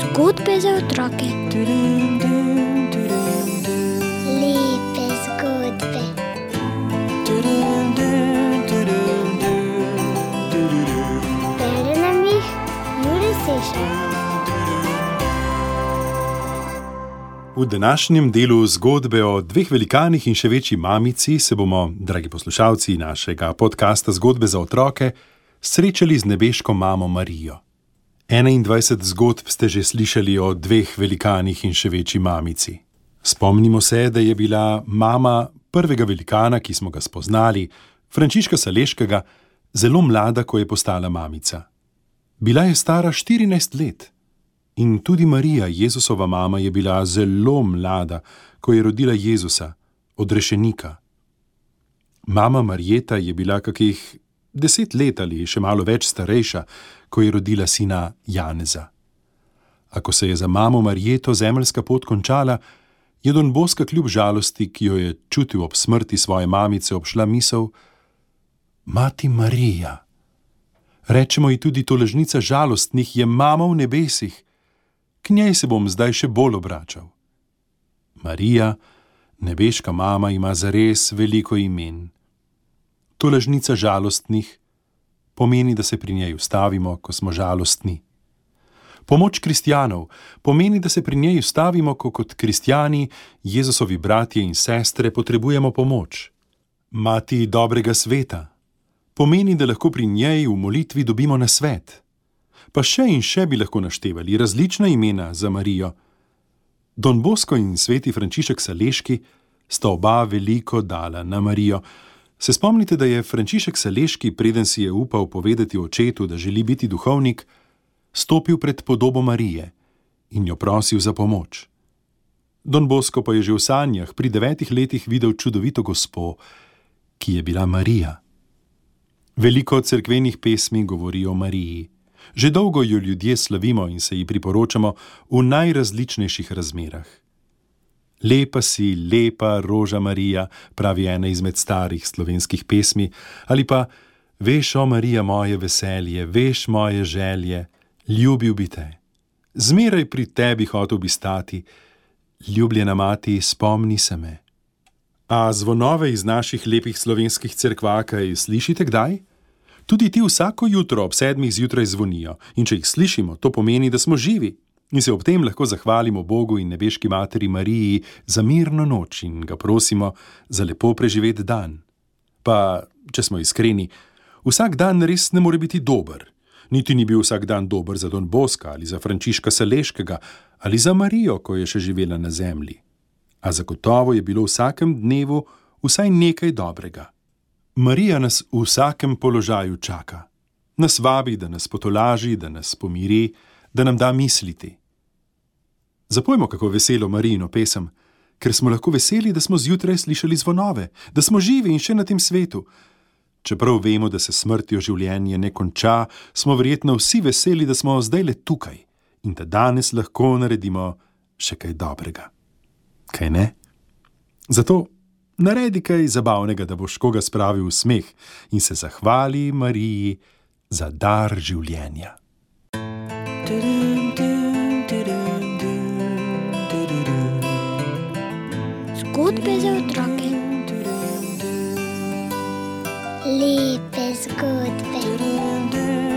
Zgodbe za otroke. Lepe zgodbe. Bere nam jih Juri Sešar. V današnjem delu zgodbe o dveh velikanih in še večji mamici se bomo, dragi poslušalci našega podcasta Zgodbe za otroke, srečali z nebeško mamo Marijo. 21 zgodb ste že slišali o dveh velikanih in še večji mamici. Spomnimo se, da je bila mama prvega velikana, ki smo ga spoznali, Frančiška Saleškega, zelo mlada, ko je postala mamica. Bila je stara 14 let. In tudi Marija, Jezusova mama, je bila zelo mlada, ko je rodila Jezusa, odrešenika. Mama Marjeta je bila kakih deset let ali še malo več starejša, ko je rodila sina Janeza. A ko se je za mamo Marjeto zemeljska pot končala, je Don Boska kljub žalosti, ki jo je čutil ob smrti svoje mamice, obšla misel: Mati Marija. Rečemo ji tudi toležnica žalostnih je mama v nebesih, k njej se bom zdaj še bolj obračal. Marija, nebeška mama, ima zares veliko imen. Toležnica žalostnih pomeni, da se pri njej ustavimo, ko smo žalostni. Pomoč kristijanov pomeni, da se pri njej ustavimo, ko kot kristijani, Jezusovi bratje in sestre potrebujemo pomoč. Mati dobrega sveta pomeni, da lahko pri njej v molitvi dobimo na svet. Pa še in še bi lahko naštevali različna imena za Marijo. Don Bosko in sveti Frančišek Saleški sta oba veliko dala na Marijo. Se spomnite, da je Frančišek Saleški, preden si je upal povedati očetu, da želi biti duhovnik, stopil pred podobo Marije in jo prosil za pomoč. Don Bosko pa je že v sanjah pri devetih letih videl čudovito gospo, ki je bila Marija. Veliko cerkvenih pesmi govori o Mariji. Že dolgo jo ljudje slavimo in se ji priporočamo v najrazličnejših razmerah. Lepa si, lepa roža Marija, pravi ena izmed starih slovenskih pesmi, ali pa veš, o Marija, moje veselje, veš moje želje, ljubil bi te. Zmeraj pri tebi hotel bi stati, ljubljena mati, spomni se me. A zvonove iz naših lepih slovenskih cerkva, kaj slišite kdaj? Tudi ti vsako jutro ob sedmih zjutraj zvonijo, in če jih slišimo, to pomeni, da smo živi in se ob tem lahko zahvalimo Bogu in nebeški materi Mariji za mirno noč in ga prosimo za lepo preživet dan. Pa, če smo iskreni, vsak dan res ne more biti dober. Niti ni bil vsak dan dober za Don Boska ali za Frančiška Saleškega ali za Marijo, ko je še živela na zemlji. A zagotovo je bilo v vsakem dnevu vsaj nekaj dobrega. Marija nas v vsakem položaju čaka. Nas vabi, da nas potolaži, da nas pomiri, da nam da misliti. Zapojmo kako veselo Marijino pesem, ker smo lahko veseli, da smo zjutraj slišali zvonove, da smo živi in še na tem svetu. Čeprav vemo, da se smrtjo življenje ne konča, smo verjetno vsi veseli, da smo zdaj le tukaj in da danes lahko naredimo še kaj dobrega. Kaj ne? Zato naredi kaj zabavnega, da boš koga spravil v smeh in se zahvali Mariji za dar življenja. Zgodbe za otroke. Lepe zgodbe.